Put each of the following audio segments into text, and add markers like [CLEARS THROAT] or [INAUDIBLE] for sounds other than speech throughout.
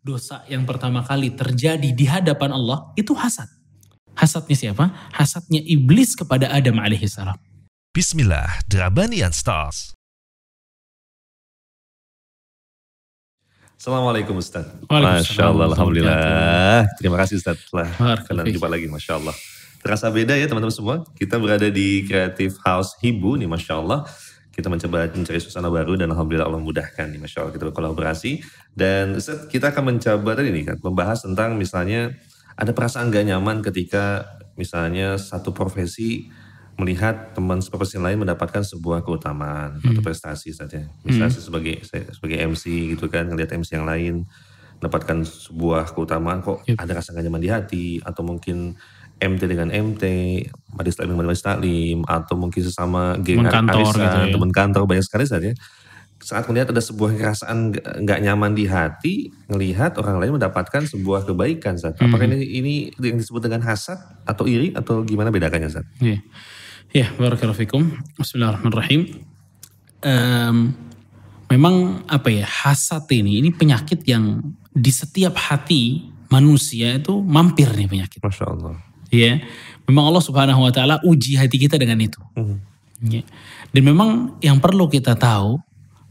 dosa yang pertama kali terjadi di hadapan Allah itu hasad. Hasadnya siapa? Hasadnya iblis kepada Adam alaihissalam. Bismillah, Drabanian Stars. Assalamualaikum Ustaz. Waalaikumsalam Masya Allah, Alhamdulillah. Terima kasih Ustaz telah kalian jumpa lagi, Masya Allah. Terasa beda ya teman-teman semua. Kita berada di Creative House Hibu nih, Masya Allah. Kita mencoba mencari suasana baru dan Alhamdulillah Allah mudahkan nih, Masya Allah. Kita berkolaborasi. Dan Ustaz, kita akan mencoba tadi nih kan, membahas tentang misalnya ada perasaan gak nyaman ketika misalnya satu profesi melihat teman seprofesi lain mendapatkan sebuah keutamaan atau prestasi saja. Misalnya saya sebagai sebagai MC gitu kan ngelihat MC yang lain mendapatkan sebuah keutamaan kok Yep. ada rasa gak nyaman di hati atau mungkin MT dengan MT, Majlis Taklim dengan Majlis Taklim atau mungkin sesama geng kantor arisan, gitu ya. teman kantor banyak sekali saja. Saat melihat ada sebuah perasaan nggak- nyaman di hati, ngelihat orang lain mendapatkan sebuah kebaikan. Apakah Hmm. ini, ini yang disebut dengan hasad atau iri atau gimana bedakannya, Zat? Ya, ya barakallahu fikum. Bismillahirrahmanirrahim. Em, memang apa ya hasad ini, ini penyakit yang di setiap hati manusia itu mampir nih penyakit. Masya Allah. Ya, memang Allah Subhanahu Wa Taala uji hati kita dengan itu. Mhm. Ya. Dan memang yang perlu kita tahu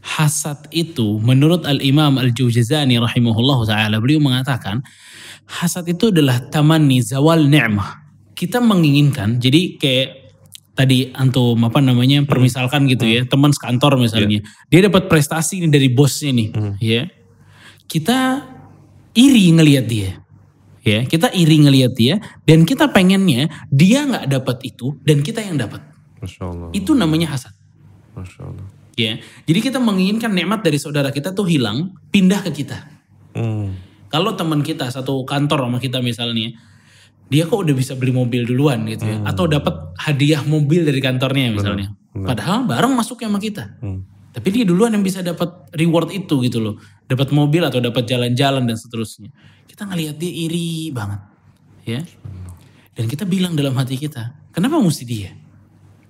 hasad itu menurut Al Imam Al Jauzani rahimahullah taala beliau mengatakan hasad itu adalah tamanni zawal ni'mah. Kita menginginkan jadi kayak tadi antum apa namanya permisalkan gitu ya teman sekantor misalnya dia dapat prestasi ini dari bosnya nih ya kita iri ngelihat dia ya. Kita iri ngelihat dia dan kita pengennya dia nggak dapat itu dan kita yang dapat Masya Allah. itu namanya hasad. Masya Allah. ya. Jadi kita menginginkan nikmat dari saudara kita tuh hilang pindah ke kita. Hmm. kalau teman kita satu kantor sama kita misalnya dia kok udah bisa beli mobil duluan gitu ya? Atau dapat hadiah mobil dari kantornya misalnya. padahal bareng masuknya sama kita. Hmm. tapi dia duluan yang bisa dapat reward itu gitu loh. Dapat mobil atau dapat jalan-jalan dan seterusnya kita ngelihat dia iri banget. Ya. Dan kita bilang dalam hati kita kenapa mesti dia?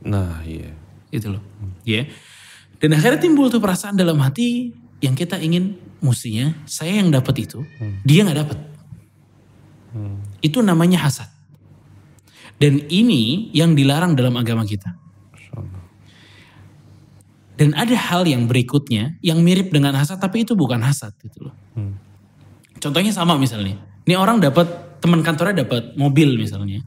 Nah iya. gitu loh. Ya. Dan akhirnya timbul tuh perasaan dalam hati yang kita ingin mestinya saya yang dapat itu dia nggak dapat. Itu namanya hasad. Dan ini yang dilarang dalam agama kita. Dan ada hal yang berikutnya yang mirip dengan hasad tapi itu bukan hasad gitu loh. Hmm. Contohnya sama misalnya. Ini orang dapat teman kantornya dapat mobil misalnya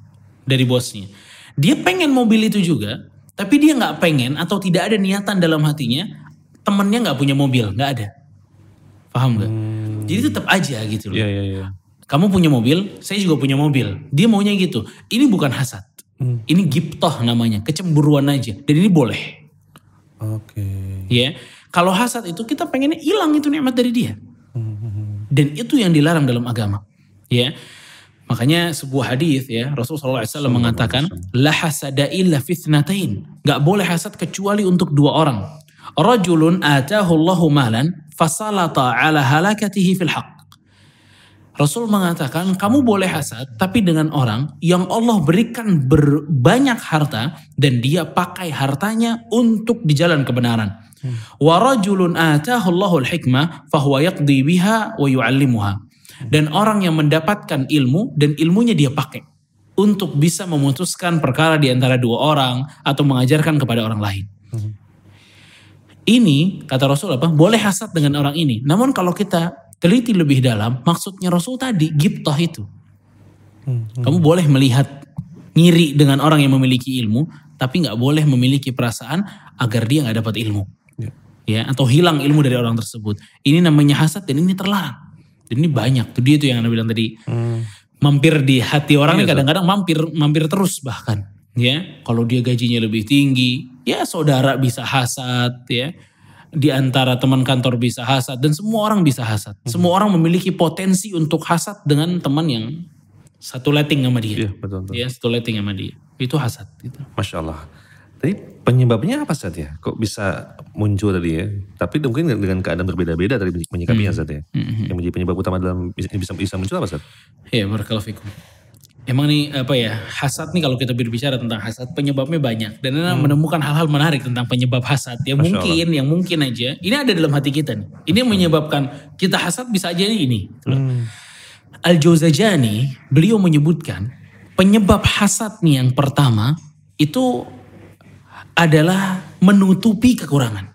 dari bosnya. Dia pengen mobil itu juga tapi dia nggak pengen atau tidak ada niatan dalam hatinya temennya nggak punya mobil nggak ada. Paham nggak? Jadi tetap aja gitu loh. Iya iya iya. kamu punya mobil saya juga punya mobil. Dia maunya gitu. Ini bukan hasad. Ini giptoh namanya kecemburuan aja. Dan ini boleh. Oke. ya. Kalau hasad itu kita pengennya hilang itu nikmat dari dia dan itu yang dilarang dalam agama. Ya. Makanya sebuah hadis ya Rasulullah SAW mengatakan la hasada illa fitnatain. Nggak boleh hasad kecuali untuk dua orang. Rajulun atahu Allahu malan fasalata ala halakatihi fil haq Rasul mengatakan kamu boleh hasad tapi dengan orang yang Allah berikan berbanyak harta dan dia pakai hartanya untuk di jalan kebenaran. Wa rajulun atahu Allahul hikmah fahuwa yaqdi biha wa. Dan orang yang mendapatkan ilmu dan ilmunya dia pakai untuk bisa memutuskan perkara di antara dua orang atau mengajarkan kepada orang lain. Ini kata Rasul apa? Boleh hasad dengan orang ini. Namun kalau kita teliti lebih dalam, maksudnya Rasul tadi giptoh itu. Kamu boleh melihat ngiri dengan orang yang memiliki ilmu, tapi nggak boleh memiliki perasaan agar dia nggak dapat ilmu, Ya. atau hilang ilmu dari orang tersebut. Ini namanya hasad dan ini terlarang. Dan ini banyak tuh dia tuh yang anda bilang tadi mampir di hati orang Iya, nih kadang-kadang mampir mampir terus bahkan ya kalau dia gajinya lebih tinggi ya saudara bisa hasad ya di antara teman kantor bisa hasad dan semua orang bisa hasad Mhm. semua orang memiliki potensi untuk hasad dengan teman yang satu letting sama dia Iya betul betul. ya satu letting sama dia itu hasad gitu. Masya Allah. Tadi penyebabnya apa Zat ya? Kok bisa muncul tadi ya? Tapi mungkin dengan keadaan berbeda-beda tadi menyikapinya Zat ya. Yang menjadi penyebab utama dalam bisa bisa, muncul apa Zat? ya barakallahu fikum. Emang nih apa ya hasad nih kalau kita berbicara tentang hasad penyebabnya banyak. Dan Anda menemukan hal-hal menarik tentang penyebab hasad. Yang Masya mungkin yang mungkin aja ini ada dalam hati kita nih. Ini yang menyebabkan kita hasad bisa aja ini. Al Jauzajani beliau menyebutkan penyebab hasad nih yang pertama itu adalah menutupi kekurangan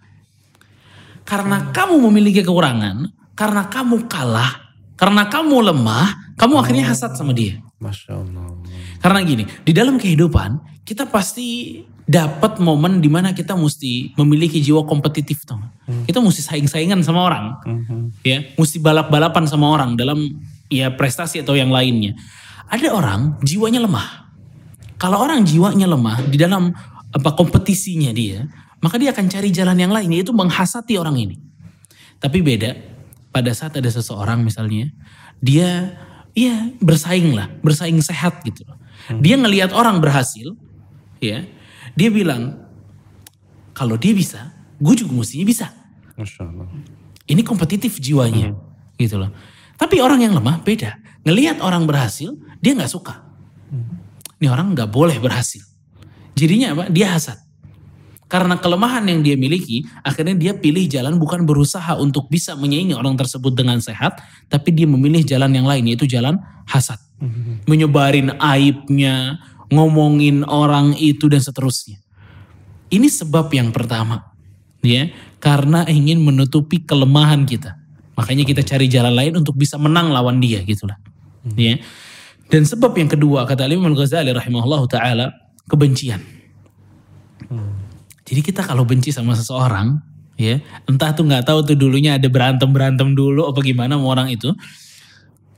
karena kamu memiliki kekurangan karena kamu kalah karena kamu lemah kamu akhirnya hasad sama dia Masya Allah. karena gini, di dalam kehidupan kita pasti dapat momen di mana kita mesti memiliki jiwa kompetitif tuh. Kita mesti saing-saingan sama orang, ya, mesti balap-balapan sama orang dalam ya prestasi atau yang lainnya. Ada orang jiwanya lemah. Kalau orang jiwanya lemah di dalam apa kompetisinya dia, maka dia akan cari jalan yang lain yaitu menghasati orang ini. Tapi beda pada saat ada seseorang misalnya dia ya bersaing lah, bersaing sehat gitu. Dia ngelihat orang berhasil, ya, dia bilang kalau dia bisa, gue juga mestinya bisa. Masya Allah. Ini kompetitif jiwanya, gitu loh. Tapi orang yang lemah beda. Ngelihat orang berhasil, dia nggak suka. Ini orang nggak boleh berhasil. Jadinya apa? Dia hasad. Karena kelemahan yang dia miliki, akhirnya dia pilih jalan bukan berusaha untuk bisa menyaingi orang tersebut dengan sehat, tapi dia memilih jalan yang lain, yaitu jalan hasad. Menyebarin aibnya, ngomongin orang itu dan seterusnya. Ini sebab yang pertama, ya, karena ingin menutupi kelemahan kita. Makanya kita cari jalan lain untuk bisa menang lawan dia, gitulah. Ya. Dan sebab yang kedua kata Imam Al-Ghazali rahimahullah taala kebencian. Jadi kita kalau benci sama seseorang, ya entah tuh nggak tahu tuh dulunya ada berantem berantem dulu apa gimana sama orang itu.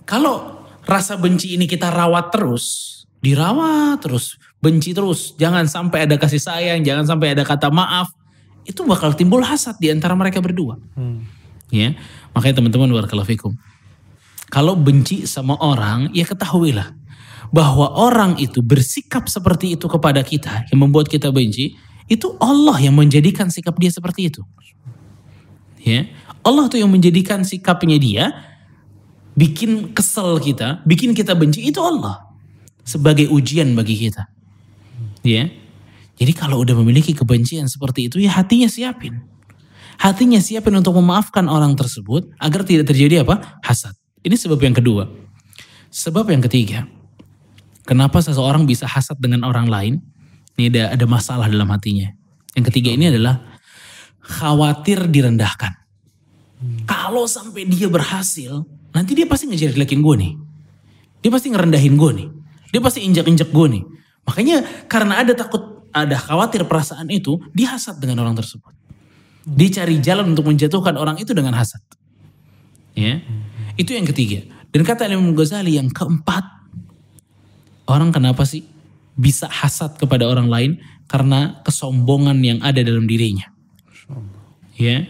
Kalau rasa benci ini kita rawat terus, dirawat terus, benci terus, jangan sampai ada kasih sayang, jangan sampai ada kata maaf, itu bakal timbul hasad di antara mereka berdua. Ya, makanya teman-teman barakallahu fikum. Kalau benci sama orang, ya ketahuilah bahwa orang itu bersikap seperti itu kepada kita yang membuat kita benci, itu Allah yang menjadikan sikap dia seperti itu. Ya, Allah tuh yang menjadikan sikapnya dia bikin kesel kita, bikin kita benci itu Allah sebagai ujian bagi kita. Ya. Jadi kalau udah memiliki kebencian seperti itu ya hatinya siapin. Hatinya siapin untuk memaafkan orang tersebut agar tidak terjadi apa? Hasad. Ini sebab yang kedua. Sebab yang ketiga. Kenapa seseorang bisa hasad dengan orang lain? Ini ada ada masalah dalam hatinya. Yang ketiga ini adalah khawatir direndahkan. Kalau sampai dia berhasil, nanti dia pasti ngejelekin gue nih. Dia pasti ngerendahin gue nih. Dia pasti injak-injak gue nih. Makanya karena ada takut, ada khawatir perasaan itu, dia hasad dengan orang tersebut. Dia cari jalan untuk menjatuhkan orang itu dengan hasad. Ya, itu yang ketiga. Dan kata Imam Ghazali yang keempat, orang kenapa sih bisa hasad kepada orang lain karena kesombongan yang ada dalam dirinya. Ya,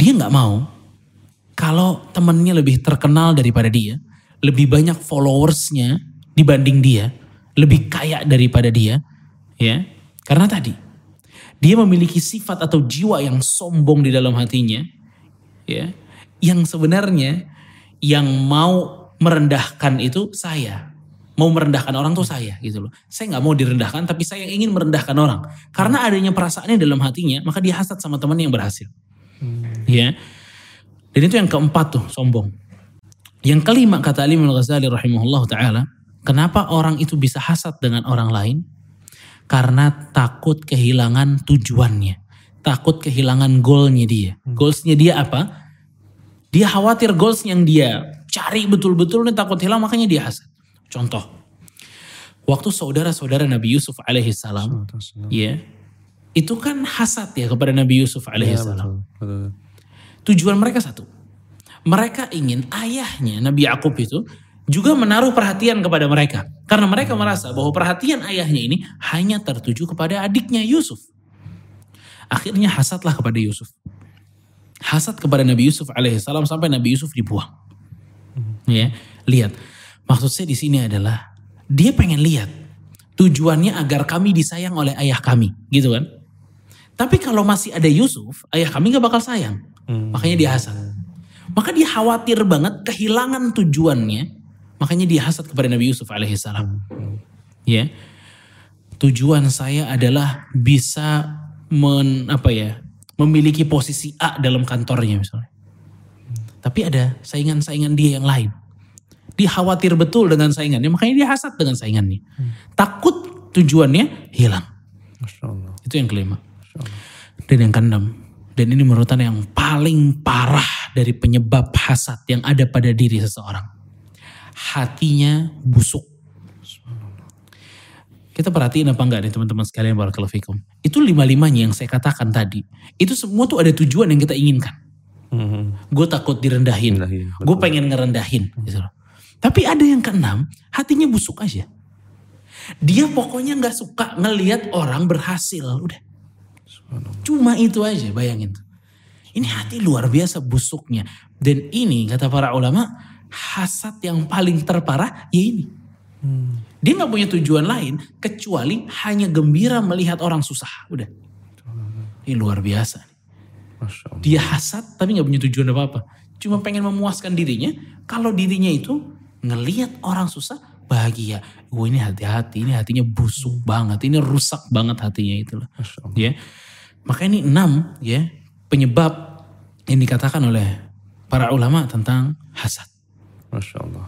dia nggak mau kalau temannya lebih terkenal daripada dia, lebih banyak followersnya dibanding dia, lebih kaya daripada dia, ya. Karena tadi dia memiliki sifat atau jiwa yang sombong di dalam hatinya, ya, yang sebenarnya yang mau merendahkan itu saya, mau merendahkan orang tuh saya gitu loh. Saya nggak mau direndahkan, tapi saya ingin merendahkan orang. Karena adanya perasaannya dalam hatinya, maka dia hasad sama teman yang berhasil. Ya. Dan itu yang keempat tuh, sombong. Yang kelima kata Ali Al-Ghazali rahimahullah ta'ala, kenapa orang itu bisa hasad dengan orang lain? Karena takut kehilangan tujuannya. Takut kehilangan goalnya dia. Goalsnya dia apa? Dia khawatir goals yang dia cari betul-betul nih takut hilang makanya dia hasad. Contoh, waktu saudara-saudara Nabi Yusuf alaihi salam, ya, itu kan hasad ya kepada Nabi Yusuf alaihi salam. Tujuan mereka satu. Mereka ingin ayahnya Nabi Yakub itu juga menaruh perhatian kepada mereka. Karena mereka merasa bahwa perhatian ayahnya ini hanya tertuju kepada adiknya Yusuf. Akhirnya hasadlah kepada Yusuf. Hasad kepada Nabi Yusuf alaihissalam sampai Nabi Yusuf dibuang. Ya, lihat. Maksud saya di sini adalah dia pengen lihat tujuannya agar kami disayang oleh ayah kami, gitu kan? Tapi kalau masih ada Yusuf, ayah kami gak bakal sayang. Makanya dia hasad. Maka dia khawatir banget kehilangan tujuannya Makanya dia hasad kepada Nabi Yusuf alaihissalam. Ya. Tujuan saya adalah bisa men, apa ya, memiliki posisi A dalam kantornya misalnya. Tapi ada saingan-saingan dia yang lain. Dia khawatir betul dengan saingannya, makanya dia hasad dengan saingannya. Takut tujuannya hilang. Itu yang kelima. Dan yang keenam, dan ini menurut Anda yang paling parah dari penyebab hasad yang ada pada diri seseorang. Hatinya busuk. Kita perhatiin apa enggak nih teman-teman sekalian barakallahu fikum. Itu lima-limanya yang saya katakan tadi. Itu semua tuh ada tujuan yang kita inginkan. Hmm. Gue takut direndahin. Rendahin, Gue pengen ngerendahin. Gitu loh. Tapi ada yang keenam, hatinya busuk aja. Dia pokoknya nggak suka ngelihat orang berhasil. Udah. Cuma itu aja bayangin. Ini hati luar biasa busuknya. Dan ini kata para ulama, hasad yang paling terparah ya ini. Dia nggak punya tujuan lain kecuali hanya gembira melihat orang susah. Udah. Ini luar biasa. Dia hasad tapi nggak punya tujuan apa-apa. Cuma pengen memuaskan dirinya. Kalau dirinya itu ngelihat orang susah bahagia. Wah ini hati-hati, ini hatinya busuk banget, ini rusak banget hatinya itu loh. Ya, maka ini enam ya penyebab yang dikatakan oleh para ulama tentang hasad. Masya Allah.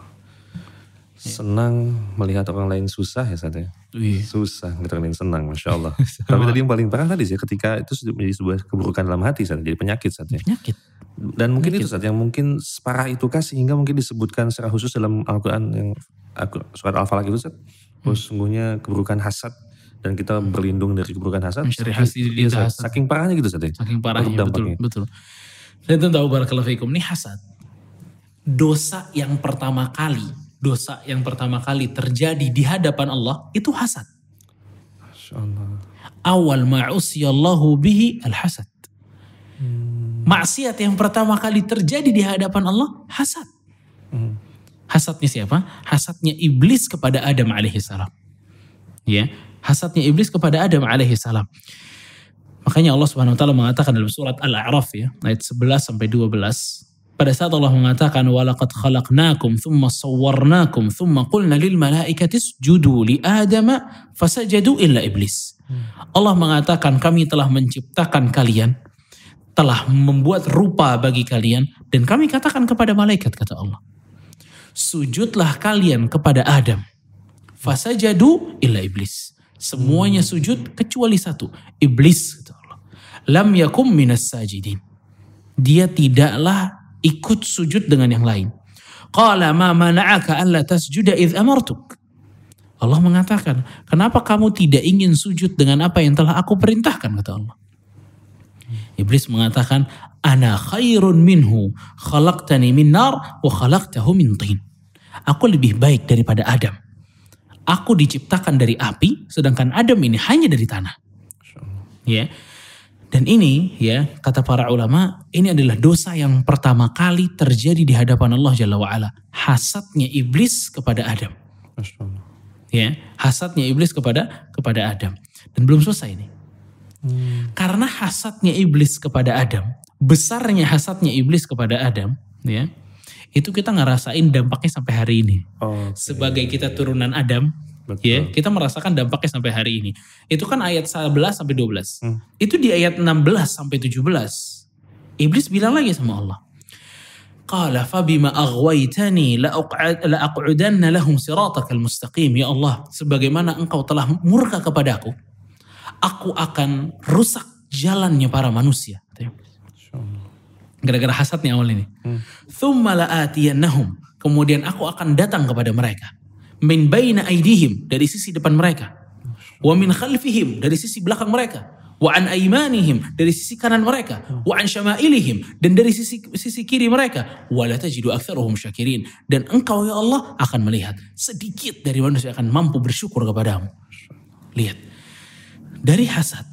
Senang melihat orang lain susah ya Sad ya? Wih, Susah melihat orang lain senang, Masya Allah. [LAUGHS] Tapi tadi yang paling parah tadi sih ketika itu menjadi sebuah keburukan dalam hati Sad, jadi penyakit Sad ya. penyakit. Dan mungkin itu Sad yang mungkin separah itu kah sehingga mungkin disebutkan secara khusus dalam Al-Quran yang surat Al-Falaq itu Sad. Bahwa sesungguhnya keburukan hasad dan kita berlindung dari keburukan hasad. Saking- hasad iya, hasad. Saking parahnya gitu Sad ya. Saking parahnya betul betul. Dan itu tahu barakallahu fikum ini hasad. Dosa yang pertama kali, dosa yang pertama kali terjadi di hadapan Allah itu hasad. Allah. Awal ma'usiyallahu bihi al-hasad. Maksiat yang pertama kali terjadi di hadapan Allah hasad. Hmm. Hasadnya siapa? Hasadnya iblis kepada Adam alaihissalam. Ya, hasadnya iblis kepada Adam alaihissalam. Makanya Allah Subhanahu wa taala mengatakan dalam surat Al-A'raf ya, ayat 11 sampai 12. Pada saat Allah mengatakan walaqad khalaqnakum thumma sawwarnakum thumma qulna lil malaikati isjudu li adama fasajadu illa iblis. Allah mengatakan kami telah menciptakan kalian, telah membuat rupa bagi kalian dan kami katakan kepada malaikat kata Allah. Sujudlah kalian kepada Adam. Fasajadu illa iblis. Semuanya sujud kecuali satu. Iblis kata Allah. Lam yakum minas sajidin. Dia tidaklah ikut sujud dengan yang lain. Qala ma mana'aka tasjuda. Allah mengatakan, kenapa kamu tidak ingin sujud dengan apa yang telah aku perintahkan kata Allah. Iblis mengatakan, ana khairun minhu khalaqtani min nar wa khalaqtahu min tin. Aku lebih baik daripada Adam. Aku diciptakan dari api, sedangkan Adam ini hanya dari tanah. Ya. Dan ini ya kata para ulama ini adalah dosa yang pertama kali terjadi di hadapan Allah Jalla wa'ala. Hasadnya iblis kepada Adam. Ya, hasadnya iblis kepada kepada Adam. Dan belum selesai ini. Karena hasadnya iblis kepada Adam, besarnya hasadnya iblis kepada Adam, ya. Itu kita ngerasain dampaknya sampai hari ini. Oh, Sebagai kita turunan Adam, Betul. ya, kita merasakan dampaknya sampai hari ini. Itu kan ayat 11 sampai 12. Hmm. Itu di ayat 16 sampai 17. Iblis bilang lagi sama Allah. Qala fabima aghwaytani la'uq'ad- la'aq'udanna lahum siratakal mustaqim. Ya Allah, sebagaimana engkau telah murka kepadaku, aku akan rusak jalannya para manusia. Gara-gara hasadnya awal ini. Hmm. Thumma la'atiyannahum. Kemudian aku akan datang kepada mereka. Min baina aidihim. Dari sisi depan mereka. Wa min khalfihim. Dari sisi belakang mereka. Wa an aimanihim. Dari sisi kanan mereka. Wa an syama'ilihim. Dan dari sisi sisi kiri mereka. Wa la tajidu aktsaruhum syakirin. Dan engkau ya Allah akan melihat. Sedikit dari manusia akan mampu bersyukur kepadamu. Lihat. Dari hasad.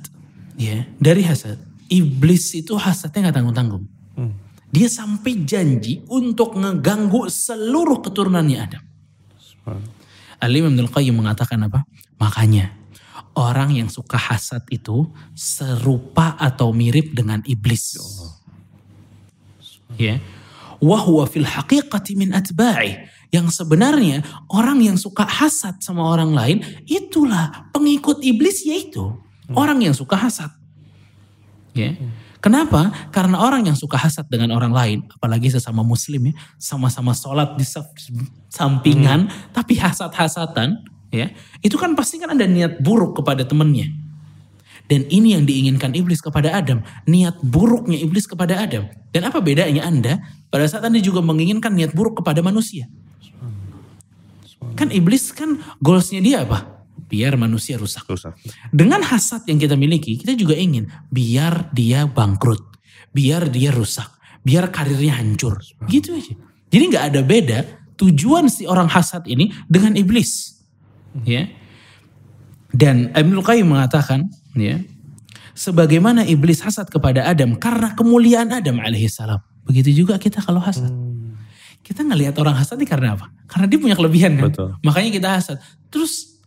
Ya, dari hasad. Iblis itu hasadnya nggak tanggung-tanggung. Hmm. Dia sampai janji untuk ngeganggu seluruh keturunannya Adam. Al-Imam Ibnul Qayyim mengatakan apa? Makanya orang yang suka hasad itu serupa atau mirip dengan iblis. Ya. Wahwa fil haqiqati min atba'i. Yang sebenarnya orang yang suka hasad sama orang lain, itulah pengikut iblis yaitu. Orang yang suka hasad. Ya. Kenapa? Karena orang yang suka hasad dengan orang lain, apalagi sesama muslim ya, sama-sama sholat di sampingan, hmm. tapi hasad-hasatan, ya, itu kan pasti kan ada niat buruk kepada temannya. Dan ini yang diinginkan iblis kepada Adam. Niat buruknya iblis kepada Adam. Dan apa bedanya Anda pada saat Anda juga menginginkan niat buruk kepada manusia? Kan iblis kan goalsnya dia apa? Biar manusia rusak. rusak. Dengan hasad yang kita miliki, kita juga ingin biar dia bangkrut. Biar dia rusak. Biar karirnya hancur. Gitu aja. Jadi nggak ada beda tujuan si orang hasad ini dengan iblis. Ya. Dan Ibnu Qayyim mengatakan, ya, sebagaimana iblis hasad kepada Adam karena kemuliaan Adam alaihissalam. Begitu juga kita kalau hasad. Hmm. Kita ngelihat orang hasad ini karena apa? Karena dia punya kelebihan kan. Betul. Makanya kita hasad. Terus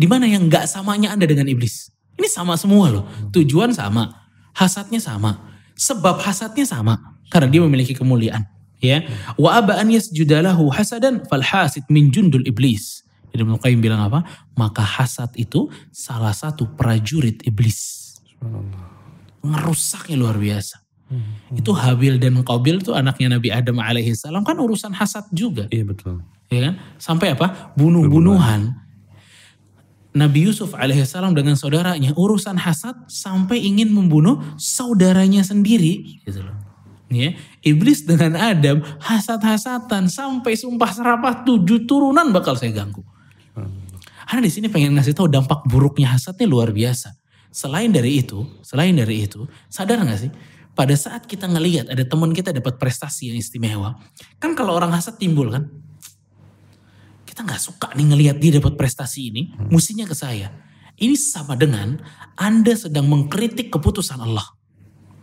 di mana yang nggak samanya Anda dengan iblis? Ini sama semua loh. Tujuan sama, hasadnya sama, sebab hasadnya sama karena dia memiliki kemuliaan. Ya, wa aba an yasjudalahu hasadan fal hasid min jundul iblis. Jadi Ibnu Qayyim bilang apa? Maka hasad itu salah satu prajurit iblis. Ngerusaknya luar biasa. Hmm. Itu Habil dan Qabil itu anaknya Nabi Adam alaihi salam kan urusan hasad juga. Iya betul. Ya kan? Sampai apa? Bunuh-bunuhan. Nabi Yusuf alaihissalam dengan saudaranya urusan hasad sampai ingin membunuh saudaranya sendiri gitu loh. Ya, iblis dengan Adam hasad-hasatan sampai sumpah serapah tujuh turunan bakal saya ganggu. Karena di sini pengen ngasih tahu dampak buruknya hasadnya luar biasa. Selain dari itu, selain dari itu, sadar nggak sih? Pada saat kita ngelihat ada teman kita dapat prestasi yang istimewa, kan kalau orang hasad timbul kan, kita nggak suka nih ngelihat dia dapat prestasi ini, hmm. musinya ke saya. Ini sama dengan Anda sedang mengkritik keputusan Allah.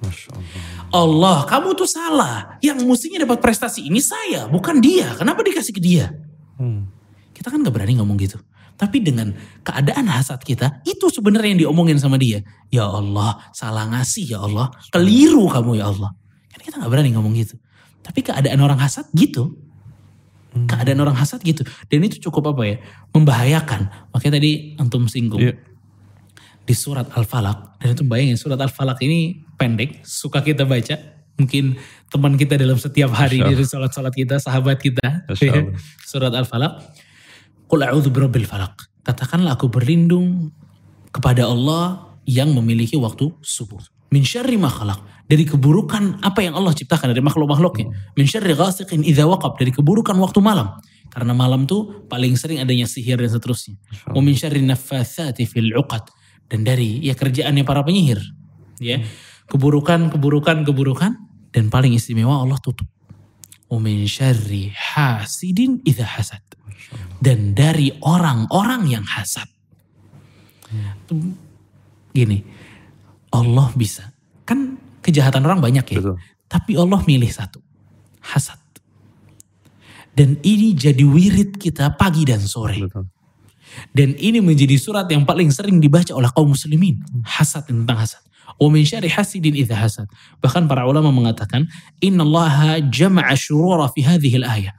Allah. Allah, kamu tuh salah. Yang musinya dapat prestasi ini saya, bukan dia. Kenapa dikasih ke dia? Hmm. Kita kan gak berani ngomong gitu. Tapi dengan keadaan hasad kita, itu sebenarnya yang diomongin sama dia. Ya Allah, salah ngasih ya Allah. Keliru kamu ya Allah. Kan kita gak berani ngomong gitu. Tapi keadaan orang hasad gitu. Hmm. Keadaan orang hasad gitu. Dan itu cukup apa ya? Membahayakan. Makanya tadi antum singgung. Yeah. Di surat Al-Falaq. Dan itu bayangin surat Al-Falaq ini pendek. Suka kita baca. Mungkin teman kita dalam setiap hari dari sholat-sholat kita, sahabat kita. Surat Al-Falaq Qul a'udzu birabbil falaq. Katakanlah aku berlindung kepada Allah yang memiliki waktu subuh. Min syarri ma khalaq. Dari keburukan apa yang Allah ciptakan dari makhluk-makhluknya. Min syarri ghasiqin idza waqab. Dari keburukan waktu malam. Karena malam tuh paling sering adanya sihir dan seterusnya. Wa min syarri naffatsati fil 'uqad. Dan dari ya kerjaannya para penyihir. Ya. Keburukan, keburukan, keburukan. Dan paling istimewa Allah tutup. Wa min syarri hasidin idza hasad dan dari orang-orang yang hasad. Gini, Allah bisa. Kan kejahatan orang banyak ya. Betul. Tapi Allah milih satu. Hasad. Dan ini jadi wirid kita pagi dan sore. Betul. Dan ini menjadi surat yang paling sering dibaca oleh kaum muslimin. Hasad tentang hasad. Wa min syari hasidin idha hasad. Bahkan para ulama mengatakan, Inna Allah jama'a syurura fi hadhihi al-ayah.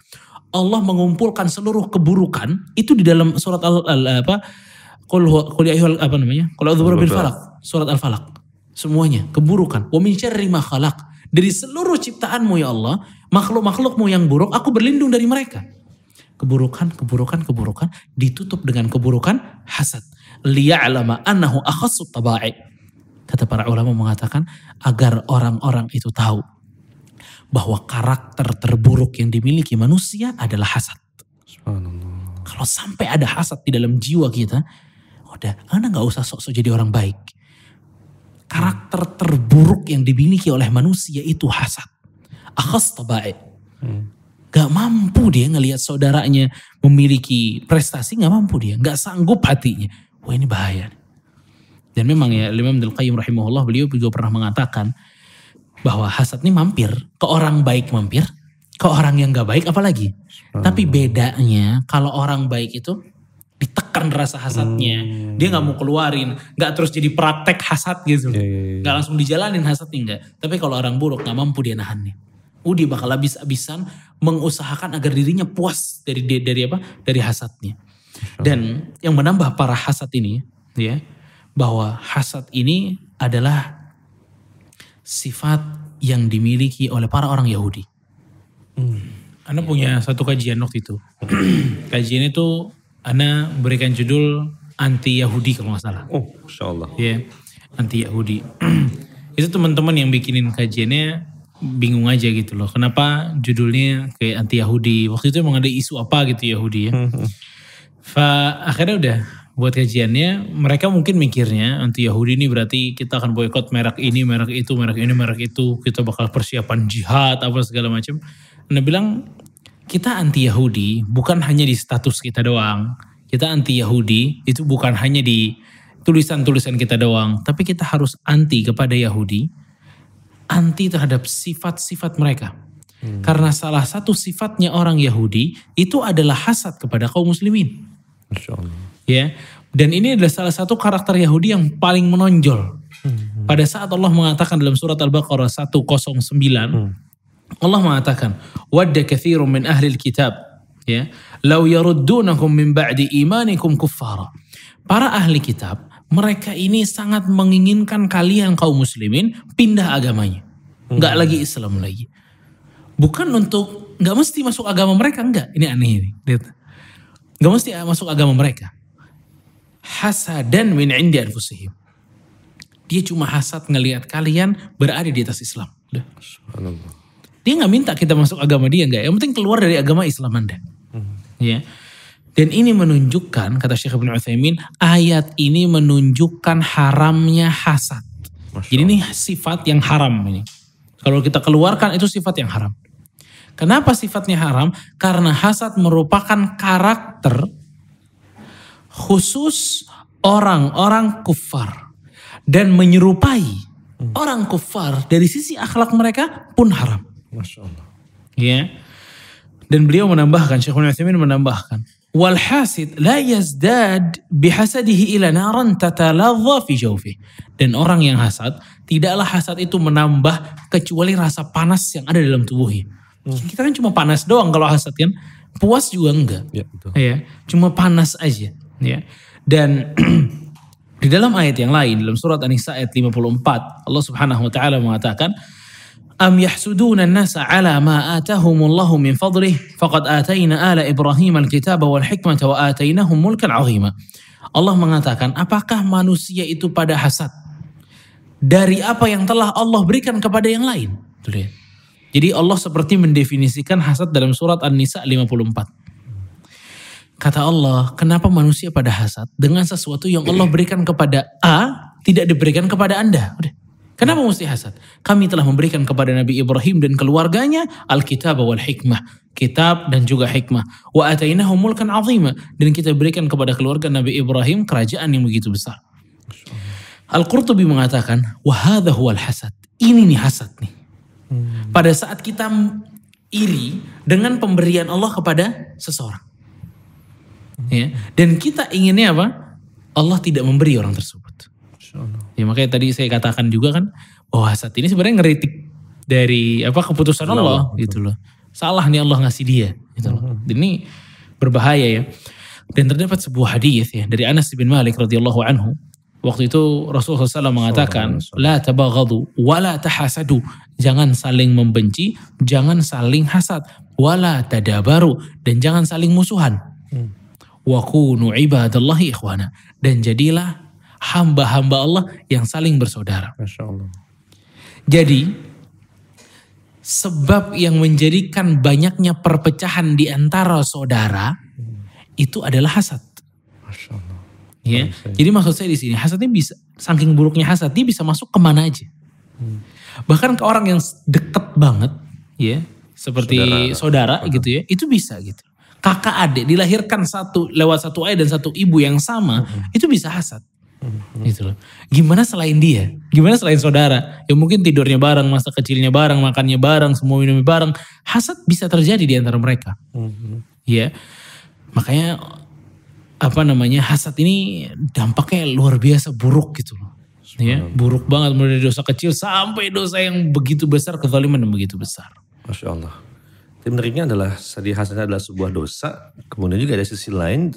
Allah mengumpulkan seluruh keburukan itu di dalam surat al, al apa qul ya apa namanya? Qul bil falaq, surat al-falaq. Semuanya keburukan. Wa min syarri ma khalaq. Dari seluruh ciptaanmu ya Allah, makhluk-makhlukmu yang buruk, aku berlindung dari mereka. Keburukan, keburukan, keburukan ditutup dengan keburukan hasad. Liya'lama annahu akhassu taba'i. Kata para ulama mengatakan agar orang-orang itu tahu bahwa karakter terburuk yang dimiliki manusia adalah hasad. Kalau sampai ada hasad di dalam jiwa kita, udah, anda nggak usah sok-sok jadi orang baik. Karakter terburuk yang dimiliki oleh manusia itu hasad. Akhas tabai. Hmm. Gak mampu dia ngelihat saudaranya memiliki prestasi, gak mampu dia. Gak sanggup hatinya. Wah ini bahaya. Dan memang ya Imam Abdul Qayyim rahimahullah beliau juga pernah mengatakan bahwa hasad ini mampir ke orang baik mampir ke orang yang gak baik apalagi tapi bedanya kalau orang baik itu ditekan rasa hasadnya hmm. dia nggak mau keluarin nggak terus jadi praktek hasad gitu yeah, yeah, yeah. nggak langsung dijalanin hasadnya enggak tapi kalau orang buruk nggak mampu dia nahannya Oh dia bakal habis-habisan mengusahakan agar dirinya puas dari dari apa? Dari hasadnya. Dan yang menambah para hasad ini ya bahwa hasad ini adalah sifat yang dimiliki oleh para orang Yahudi. Anda punya satu kajian waktu itu. [CLEARS THROAT] kajian itu Anda berikan judul anti Yahudi kalau nggak salah. Oh, Masya Allah. Ya, anti Yahudi. [CLEARS THROAT] itu teman-teman yang bikinin kajiannya bingung aja gitu loh. Kenapa judulnya kayak anti Yahudi? Waktu itu emang ada isu apa gitu Yahudi ya. Fa, akhirnya udah buat kajiannya, mereka mungkin mikirnya anti Yahudi ini berarti kita akan boykot merek ini, merek itu, merek ini, merek itu, kita bakal persiapan jihad apa segala macam. Anda bilang kita anti Yahudi bukan hanya di status kita doang. Kita anti Yahudi itu bukan hanya di tulisan-tulisan kita doang, tapi kita harus anti kepada Yahudi, anti terhadap sifat-sifat mereka. Karena salah satu sifatnya orang Yahudi itu adalah hasad kepada kaum muslimin Masya Allah. ya. Dan ini adalah salah satu karakter Yahudi yang paling menonjol. Pada saat Allah mengatakan dalam surat Al-Baqarah 109, Allah mengatakan, "Wadda katsirun min ahli kitab ya, law yaruddunakum min ba'di imanikum kuffara." Para ahli kitab, mereka ini sangat menginginkan kalian kaum muslimin pindah agamanya. Enggak lagi Islam lagi. Bukan untuk nggak mesti masuk agama mereka enggak. Ini aneh ini. Lihat. Nggak mesti masuk agama mereka. Hasadan min indi anfusihim. Dia cuma hasad ngelihat kalian berada di atas Islam. Subhanallah. Dia nggak minta kita masuk agama dia enggak. Yang penting keluar dari agama Islam Anda. Ya. Dan ini menunjukkan kata Syekh Ibn Utsaimin, ayat ini menunjukkan haramnya hasad. Jadi ini sifat yang haram ini. Kalau kita keluarkan itu sifat yang haram. Kenapa sifatnya haram? Karena hasad merupakan karakter khusus orang-orang kufar dan menyerupai orang kufar dari sisi akhlak mereka pun haram. Masya Allah. Ya. Dan beliau menambahkan, Syekhul Utsaimin menambahkan, wal hasid la yazdad bihasadihi ila naran tataladha fi jawfi. Dan orang yang hasad, tidaklah hasad itu menambah kecuali rasa panas yang ada dalam tubuhnya. Kita kan cuma panas doang kalau hasad kan. Puas juga enggak. Ya, betul. Ya, cuma panas aja, ya. Dan [CLEARS THROAT] di dalam ayat yang lain dalam surat An-Nisa ayat 54 Allah Subhanahu wa taala mengatakan Yahsuduna an-nasa ala ma atahumullahu min fadlih faqad atayna ala Ibrahim al-kitaba wal hikmata wa atainahum mulkan 'azima. Allah mengatakan, apakah manusia itu pada hasad dari apa yang telah Allah berikan kepada yang lain? Jadi Allah seperti mendefinisikan hasad dalam surat An-Nisa 54. Kata Allah, kenapa manusia pada hasad dengan sesuatu yang Allah berikan kepada A tidak diberikan kepada Anda? Udah. Kenapa mesti hasad? Kami telah memberikan kepada Nabi Ibrahim dan keluarganya Alkitab wal hikmah. Kitab dan juga hikmah. Wa atainahum mulkan azima. Dan kita berikan kepada keluarga Nabi Ibrahim kerajaan yang begitu besar. Al-Qurtubi mengatakan, wahada huwal hasad. Ini nih hasad nih. Pada saat kita iri dengan pemberian Allah kepada seseorang. Ya. Dan kita inginnya apa? Allah tidak memberi orang tersebut. Ya makanya tadi saya katakan juga kan bahwa hasad ini sebenarnya ngeritik dari apa keputusan Allah gitu loh. Salah nih Allah ngasih dia gitu loh. Dan ini berbahaya ya. Dan terdapat sebuah hadis ya dari Anas bin Malik radhiyallahu anhu. Waktu itu Rasulullah SAW mengatakan, La tabaghadu wa la tahasadu. Jangan saling membenci, jangan saling hasad. Wa la tadabaru. Dan jangan saling musuhan. Wa kunu ibadallahi ikhwana. Dan jadilah hamba-hamba Allah yang saling bersaudara. Masya Allah. Jadi sebab yang menjadikan banyaknya perpecahan di antara saudara itu adalah hasad. Masya Allah. Ya. Jadi maksud saya di sini hasadnya bisa saking buruknya hasad dia bisa masuk ke mana aja. Bahkan ke orang yang deket banget, ya seperti saudara, gitu ya, itu bisa gitu. Kakak adik dilahirkan satu lewat satu ayah dan satu ibu yang sama, itu bisa hasad. Gitu loh. Gimana selain dia? Gimana selain saudara? Ya mungkin tidurnya bareng, masa kecilnya bareng, makannya bareng, semua minumnya bareng. Hasad bisa terjadi di antara mereka. Mhm. Ya. Makanya apa namanya? Hasad ini dampaknya luar biasa buruk gitu loh. Ya, buruk banget mulai dari dosa kecil sampai dosa yang begitu besar, kezaliman yang begitu besar. Masya Allah. Tapi menariknya adalah tadi hasanah adalah sebuah dosa. Kemudian juga ada sisi lain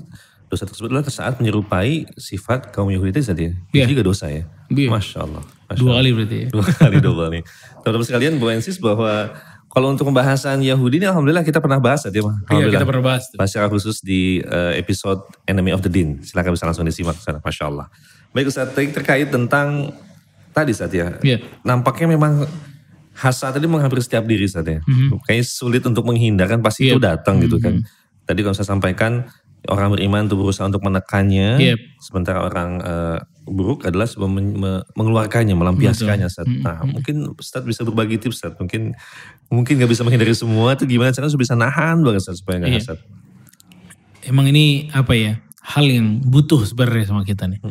dosa tersebut adalah saat menyerupai sifat kaum Yahudi tadi. Iya. Itu juga dosa ya. Iya. Masya Allah. Masya Dua Allah. kali berarti ya. Dua kali double nih. Teman-teman sekalian, Bu Ensis bahwa kalau untuk pembahasan Yahudi ini Alhamdulillah kita pernah bahas tadi. Iya kita pernah bahas tuh. Bahas secara khusus di eh, episode Enemy of the Din. Silakan bisa langsung disimak ke sana. Masya Allah. Baik Ustaz, terkait tentang tadi saat ya. Iya. Nampaknya memang hasad tadi menghampiri setiap diri saat ya. Kayaknya sulit untuk menghindarkan pasti itu Iya. datang gitu kan. Tadi kalau saya sampaikan orang beriman itu berusaha untuk menekannya. Iya. Sementara orang eh, buruk adalah sebelum men- me- mengeluarkannya, melampiaskannya. Ustaz. Nah mungkin Ustaz bisa berbagi tips Ustaz. Mungkin mungkin nggak bisa menghindari semua itu gimana caranya supaya bisa nahan banget Ustaz, supaya nggak hasad. Emang ini apa ya? Hal yang butuh sebenarnya sama kita nih.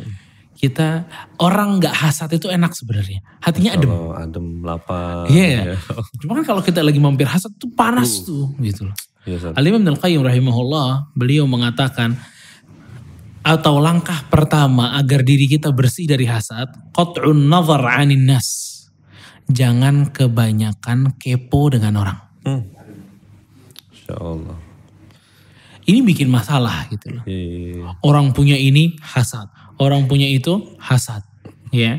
Kita orang nggak hasad itu enak sebenarnya. Hatinya adem. Adem, lapar. Iya. ya. Cuma kan kalau kita lagi mampir hasad tuh panas tuh gitu loh. Iya, Ustaz. Al-Imam Ibnu Qayyim rahimahullah, beliau mengatakan atau langkah pertama agar diri kita bersih dari hasad, qat'un nazar 'anin nas. Jangan kebanyakan kepo dengan orang. Hmm. Insya Allah. Ini bikin masalah gitu loh. Iya. Orang punya ini hasad, orang punya itu hasad, ya.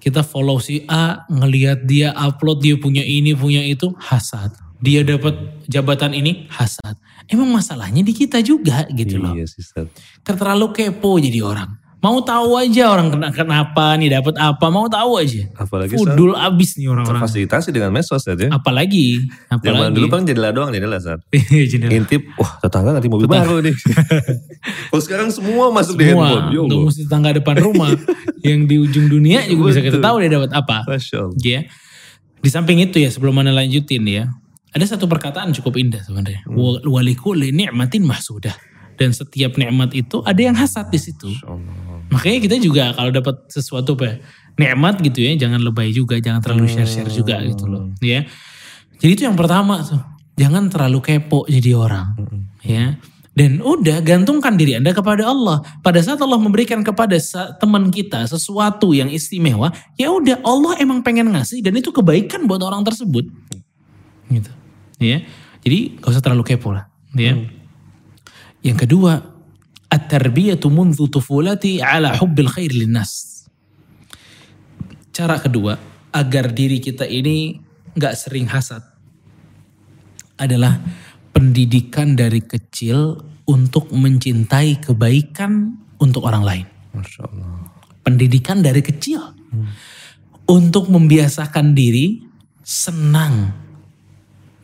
Kita follow si A, ngelihat dia upload dia punya ini, punya itu, hasad. Dia dapat jabatan ini, hasad. Emang masalahnya di kita juga gitu loh. Iya sih Ustaz. Terlalu kepo jadi orang. Mau tahu aja orang kena kenapa nih, dapat apa, mau tahu aja. Apalagi Fudul abis nih orang-orang. terfasilitasi dengan medsos Ustaz ya. Apalagi, Zaman apalagi. dulu kan jendela doang jendela saat. [LAUGHS] Jendela. Intip, wah tetangga nanti mobil baru nih. Kalau [LAUGHS] sekarang semua masuk di handphone. Semua untuk mesti tetangga depan rumah [LAUGHS] yang di ujung dunia juga bisa kita Betul. tahu dia dapat apa. Masya Allah. Ya. Di samping itu ya sebelum mana lanjutin ya. Ada satu perkataan cukup indah sebenarnya. Wa- Walikuli ni'matin mahsudah. Dan setiap nikmat itu ada yang hasad di situ. Makanya kita juga kalau dapat sesuatu apa ya, nikmat gitu ya, jangan lebay juga, jangan terlalu share-share juga gitu loh, ya. Jadi itu yang pertama tuh, jangan terlalu kepo jadi orang, ya. Dan udah gantungkan diri Anda kepada Allah. Pada saat Allah memberikan kepada teman kita sesuatu yang istimewa, ya udah Allah emang pengen ngasih dan itu kebaikan buat orang tersebut. Gitu Ya. Jadi gak usah terlalu kepo lah, ya. Yang kedua, at-tarbiyatu منذ tufulati ala hubbil khair linnas. Cara kedua, agar diri kita ini nggak sering hasad adalah pendidikan dari kecil untuk mencintai kebaikan untuk orang lain. Masya Allah. Pendidikan dari kecil untuk membiasakan diri senang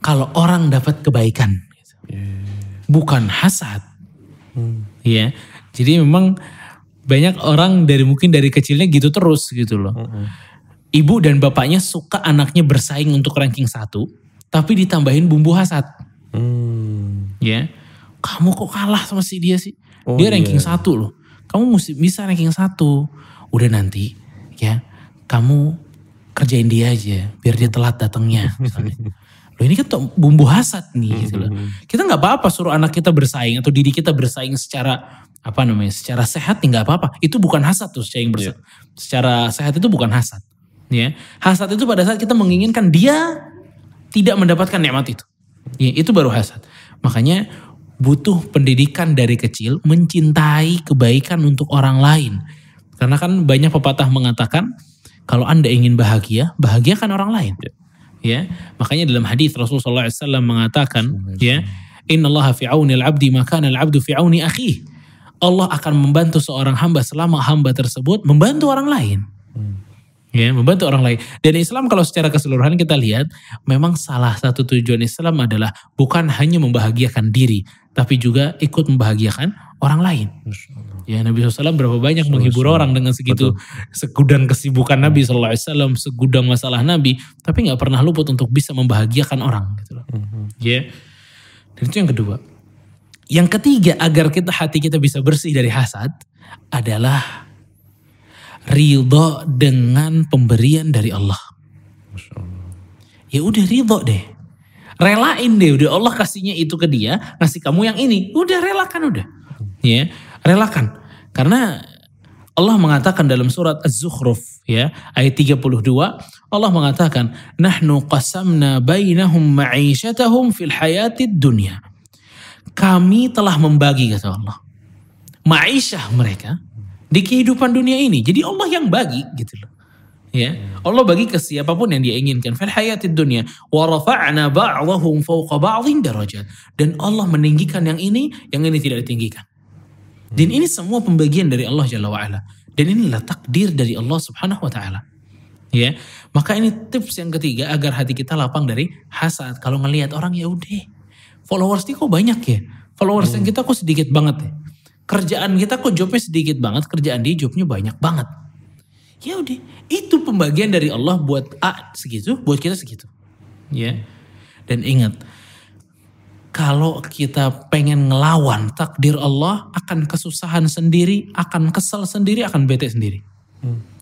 kalau orang dapat kebaikan, bukan hasad. Ya, jadi memang banyak orang dari mungkin dari kecilnya gitu terus gitu loh. Ibu dan bapaknya suka anaknya bersaing untuk ranking satu, tapi ditambahin bumbu hasad. Hmm. Ya, kamu kok kalah sama si dia sih? Oh, dia ranking iya. satu loh. Kamu mesti bisa ranking satu. Udah nanti, ya, kamu kerjain dia aja, biar dia telat datangnya. [LAUGHS] Loh ini kan tuh bumbu hasad nih gitu loh. Kita nggak apa-apa suruh anak kita bersaing atau diri kita bersaing secara apa namanya, secara sehat nih nggak apa-apa. Itu bukan hasad tuh secara yang bersa- Secara sehat itu bukan hasad. Ya, hasad itu pada saat kita menginginkan dia tidak mendapatkan nikmat itu. Ya, itu baru hasad. Makanya butuh pendidikan dari kecil mencintai kebaikan untuk orang lain. Karena kan banyak pepatah mengatakan kalau Anda ingin bahagia, bahagiakan orang lain. Ya, makanya dalam hadis Rasulullah SAW mengatakan, ya, Inna Allah fi auni al-abdi maka al-abdu fi auni akhi. Allah akan membantu seorang hamba selama hamba tersebut membantu orang lain. Ya, membantu orang lain. Dan Islam kalau secara keseluruhan kita lihat, memang salah satu tujuan Islam adalah bukan hanya membahagiakan diri, tapi juga ikut membahagiakan orang lain. Ya Nabi SAW berapa banyak menghibur orang dengan segitu segudang kesibukan Nabi SAW, segudang masalah Nabi, tapi nggak pernah luput untuk bisa membahagiakan orang. Gitu loh. Ya, dan itu yang kedua. Yang ketiga agar kita hati kita bisa bersih dari hasad adalah ridho dengan pemberian dari Allah. Allah. Ya udah ridho deh. Relain deh udah Allah kasihnya itu ke dia, ngasih kamu yang ini. Udah relakan udah. Ya, relakan. Karena Allah mengatakan dalam surat Az-Zukhruf ya ayat 32 Allah mengatakan nahnu qasamna bainahum ma'isyatahum fil hayatid dunya. Kami telah membagi kata Allah ma'isyah mereka di kehidupan dunia ini. Jadi Allah yang bagi gitu loh. Ya Allah bagi ke siapa pun yang dia inginkan. Fil hayatid dunya wa rafa'na ba'dahum fawqa ba'dhin darajat. Dan Allah meninggikan yang ini yang ini tidak ditinggikan dan ini semua pembagian dari Allah Jalla wa'ala. Dan inilah takdir dari Allah subhanahu wa ta'ala. Ya, maka ini tips yang ketiga agar hati kita lapang dari hasad. Kalau ngelihat orang ya udah, followers kok banyak ya. Followers yang kita kok sedikit banget ya. Kerjaan kita kok jobnya sedikit banget, kerjaan dia jobnya banyak banget. Ya udah, itu pembagian dari Allah buat A segitu, buat kita segitu. Ya. Dan ingat, kalau kita pengen ngelawan takdir Allah akan kesusahan sendiri, akan kesel sendiri, akan bete sendiri.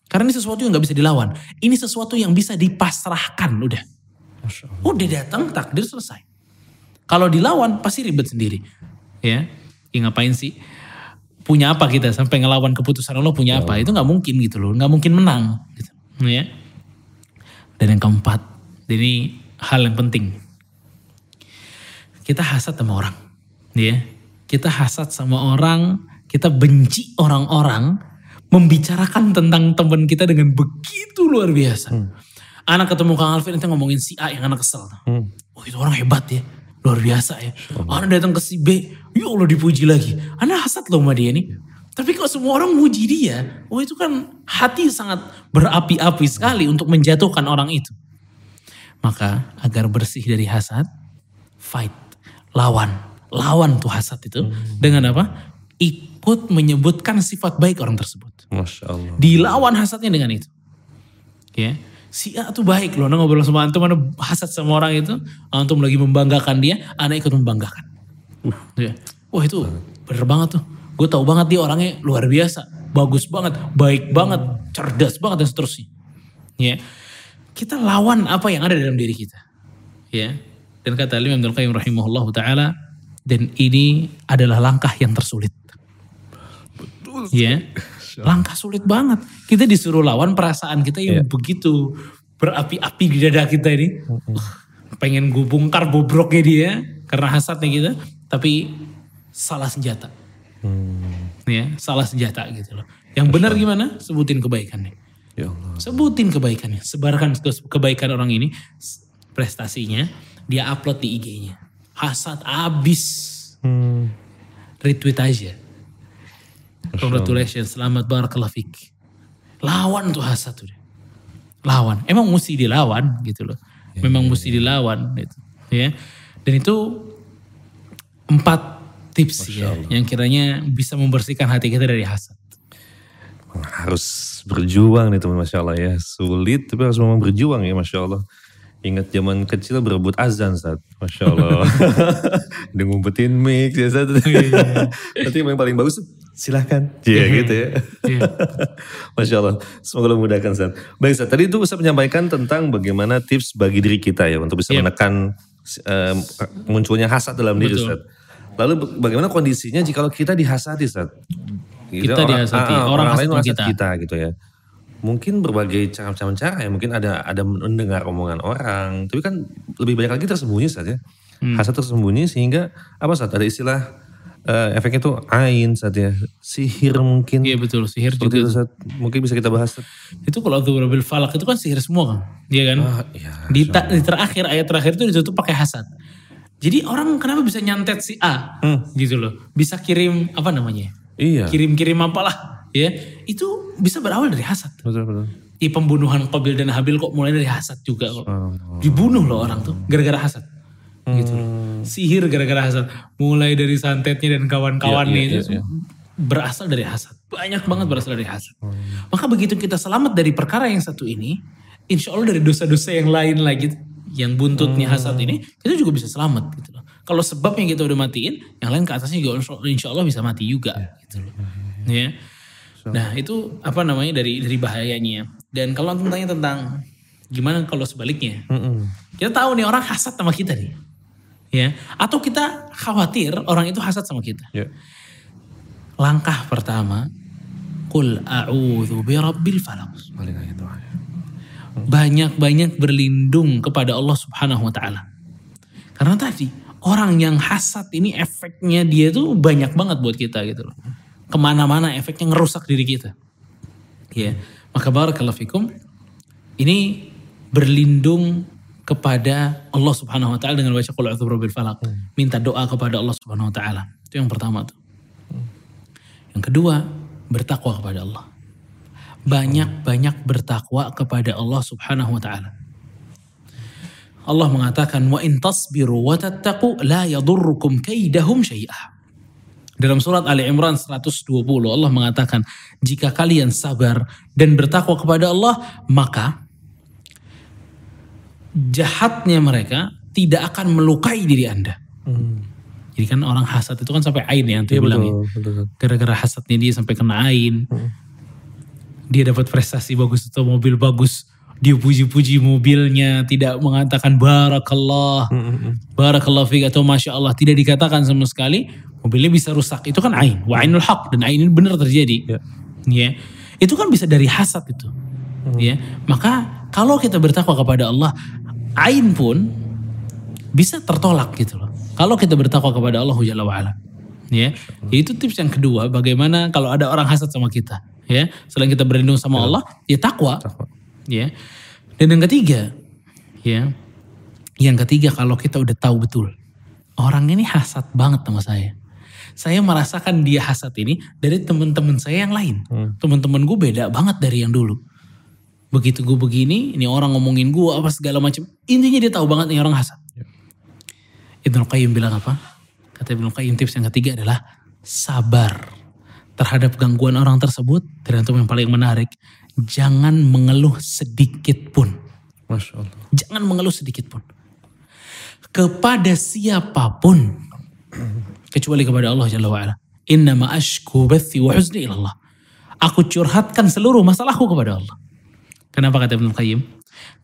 Karena ini sesuatu yang nggak bisa dilawan. Ini sesuatu yang bisa dipasrahkan, udah. Udah datang takdir selesai. Kalau dilawan pasti ribet sendiri. Ya, ya ngapain sih? Punya apa kita sampai ngelawan keputusan Allah punya apa? Itu nggak mungkin gitu loh, nggak mungkin menang. Gitu. Ya. Dan yang keempat, ini hal yang penting kita hasad sama orang. Ya. Kita hasad sama orang, kita benci orang-orang, membicarakan tentang teman kita dengan begitu luar biasa. Anak ketemu Kang Alvin itu ngomongin si A yang anak kesel. Oh itu orang hebat ya, luar biasa ya. Anak datang ke si B, ya Allah dipuji lagi. Anak hasad loh sama dia nih. Tapi kalau semua orang muji dia, oh itu kan hati sangat berapi-api sekali untuk menjatuhkan orang itu. Maka agar bersih dari hasad, fight lawan. Lawan tuh hasad itu. Dengan apa? Ikut menyebutkan sifat baik orang tersebut. Masya Allah. Dilawan hasadnya dengan itu. Ya. Si A tuh baik loh. Nah ngobrol sama antum, mana hasad sama orang itu. Antum lagi membanggakan dia, anak ikut membanggakan. Ya. Wah itu bener banget tuh. Gue tahu banget dia orangnya luar biasa. Bagus banget, baik banget, cerdas banget dan seterusnya. Ya. Kita lawan apa yang ada dalam diri kita. Ya. Dan kata Imam Abdul Qayyim rahimahullah ta'ala, dan ini adalah langkah yang tersulit. Ya, [LAUGHS] langkah sulit banget. Kita disuruh lawan perasaan kita yang begitu berapi-api di dada kita ini. Uh, pengen gue bongkar bobroknya dia karena hasadnya kita, tapi salah senjata. Ya, salah senjata gitu loh. Yang benar gimana? Sebutin kebaikannya. Ya Allah. Sebutin kebaikannya, sebarkan ke- kebaikan orang ini, prestasinya, dia upload di IG-nya. Hasad abis. Retweet aja. Congratulations, selamat barakallah fik. Lawan tuh hasad tuh. Lawan. Emang mesti dilawan gitu loh. Memang mesti dilawan gitu. Ya. Dan itu empat tips ya yang kiranya bisa membersihkan hati kita dari hasad. Harus berjuang nih teman Masya Allah ya. Sulit tapi harus memang berjuang ya Masya Allah. Ingat zaman kecil berebut azan saat Masya Allah. [LAUGHS] Dia ngumpetin mix ya saat. Nanti yang paling bagus silahkan. Iya gitu ya. Iya. Masya Allah. Semoga Allah memudahkan Ustaz. Baik Ustaz, tadi itu Ustaz menyampaikan tentang bagaimana tips bagi diri kita ya untuk bisa Iya. menekan em, munculnya hasad dalam diri. Ustaz. Lalu bagaimana kondisinya jika kita dihasati Ustaz? Gitu, Kita dihasati, orang hasad lain hasad kita. kita gitu ya. Mungkin berbagai cara-cara cara ya, mungkin ada ada mendengar omongan orang, tapi kan lebih banyak lagi tersembunyi Ustaz ya. Hmm. Hasad tersembunyi sehingga apa Ustaz? Ada istilah eh, efeknya tuh ain Ustaz ya. Sihir mungkin. Iya betul, sihir juga. itu Ustaz. Mungkin bisa kita bahas. Itu kalau Dhuhr bil falak itu kan sihir semua kan. Iya kan? Ah, iya, di, ta- di terakhir, ayat terakhir itu ditutup pakai hasad. Jadi orang kenapa bisa nyantet si A gitu loh. Bisa kirim apa namanya? Iya. Kirim-kirim apalah ya. Itu bisa berawal dari hasad. Betul betul. Di pembunuhan Qabil dan Habil kok mulai dari hasad juga kok. Dibunuh loh orang tuh gara-gara hasad. Gitu loh. Hmm. Sihir gara-gara hasad. Mulai dari santetnya dan kawan-kawannya Iya, iya, itu iya, iya. berasal dari hasad. Banyak banget berasal dari hasad. Oh, Maka begitu kita selamat dari perkara yang satu ini, insya Allah dari dosa-dosa yang lain lagi, yang buntutnya Hmm. hasad ini, kita juga bisa selamat gitu loh. Kalau sebabnya kita udah matiin, yang lain ke atasnya juga insya- insya Allah bisa mati juga gitu loh. Ya. Nah itu apa namanya dari dari bahayanya. Dan kalau antum tanya tentang gimana kalau sebaliknya, kita tahu nih orang hasad sama kita nih, ya. Atau kita khawatir orang itu hasad sama kita. Ya. Langkah pertama, birabbil falaq. Balik lagi doanya. Banyak-banyak berlindung kepada Allah Subhanahu wa taala. Karena tadi orang yang hasad ini efeknya dia tuh banyak banget buat kita gitu loh. Ke mana-mana efeknya ngerusak diri kita. Ya, maka barakallahu fikum ini berlindung kepada Allah Subhanahu wa taala dengan baca qul a'udzu birabbil falaq. Minta doa kepada Allah Subhanahu wa taala. Itu yang pertama tuh. Yang kedua, bertakwa kepada Allah. Banyak-banyak bertakwa kepada Allah Subhanahu wa taala. Allah mengatakan wa in tasbiru wa tattaqu la yadurrukum kaidahum syai'ah. Dalam surat Ali Imran 120 Allah mengatakan jika kalian sabar dan bertakwa kepada Allah maka jahatnya mereka tidak akan melukai diri Anda. Jadi kan orang hasad itu kan sampai ain ya, yang Iya bilang ya. betul, betul, betul. Gara-gara hasadnya dia sampai kena ain. Dia dapat prestasi bagus atau mobil bagus. Dia puji-puji mobilnya, tidak mengatakan barakallah, barakallah fiq atau masya Allah. Tidak dikatakan sama sekali, mobilnya bisa rusak. Itu kan ain, wa ainul haq. Dan ain ini benar terjadi. Ya. Ya. Itu kan bisa dari hasad itu. Ya. Maka kalau kita bertakwa kepada Allah, ain pun bisa tertolak gitu loh. Kalau kita bertakwa kepada Allah Jalla wa'ala. Ya. Itu tips yang kedua, bagaimana kalau ada orang hasad sama kita. Ya. Selain kita berlindung sama Allah, ya takwa. Takwa. Ya. Dan yang ketiga, ya. Yang ketiga kalau kita udah tahu betul. Orang ini hasad banget sama saya. Saya merasakan dia hasad ini dari teman-teman saya yang lain. Teman-teman gue beda banget dari yang dulu. Begitu gue begini, ini orang ngomongin gue apa segala macam. Intinya dia tahu banget nih orang hasad. Ibnu Qayyim bilang apa? Kata Ibnu Qayyim tips yang ketiga adalah sabar terhadap gangguan orang tersebut. Dan itu yang paling menarik, jangan mengeluh sedikit pun. Masya Allah. Jangan mengeluh sedikit pun. Kepada siapa pun. Kecuali kepada Allah Jalla wa'ala. Innama ashku bathi wa huzni ilallah. Aku curhatkan seluruh masalahku kepada Allah. Kenapa kata Ibnu Qayyim?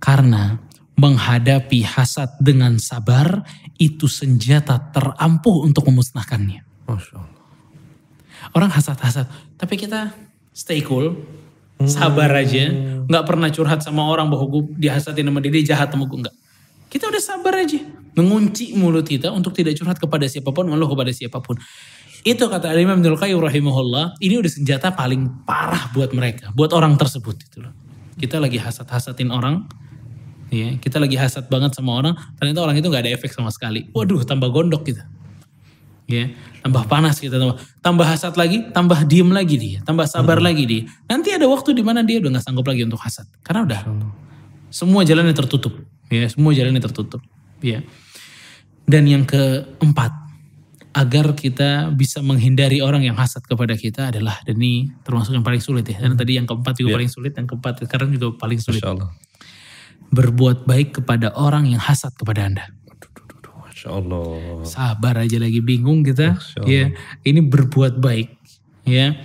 Karena menghadapi hasad dengan sabar itu senjata terampuh untuk memusnahkannya. Masya Allah. Orang hasad-hasad, tapi kita stay cool, sabar aja, nggak pernah curhat sama orang bahwa gue dihasadin sama dia, dia jahat sama gue nggak. Kita udah sabar aja, mengunci mulut kita untuk tidak curhat kepada siapa pun, mengeluh kepada siapa pun. Itu kata Imam Ibnul Qayyim rahimahullah, ini udah senjata paling parah buat mereka, buat orang tersebut itu loh. Kita lagi hasad-hasadin orang, ya, kita lagi hasad banget sama orang, ternyata orang itu nggak ada efek sama sekali. Waduh, tambah gondok kita ya tambah panas kita tambah tambah hasad lagi tambah diem lagi dia tambah sabar lagi dia nanti ada waktu di mana dia udah nggak sanggup lagi untuk hasad karena udah semua jalannya tertutup ya semua jalannya tertutup. Ya. Dan yang keempat agar kita bisa menghindari orang yang hasad kepada kita adalah dan ini termasuk yang paling sulit ya. Dan tadi yang keempat juga Ya. paling sulit yang keempat sekarang juga paling sulit. Masya Allah. berbuat baik kepada orang yang hasad kepada anda. Masya Allah. sabar aja lagi bingung kita. Ya. Ini berbuat baik ya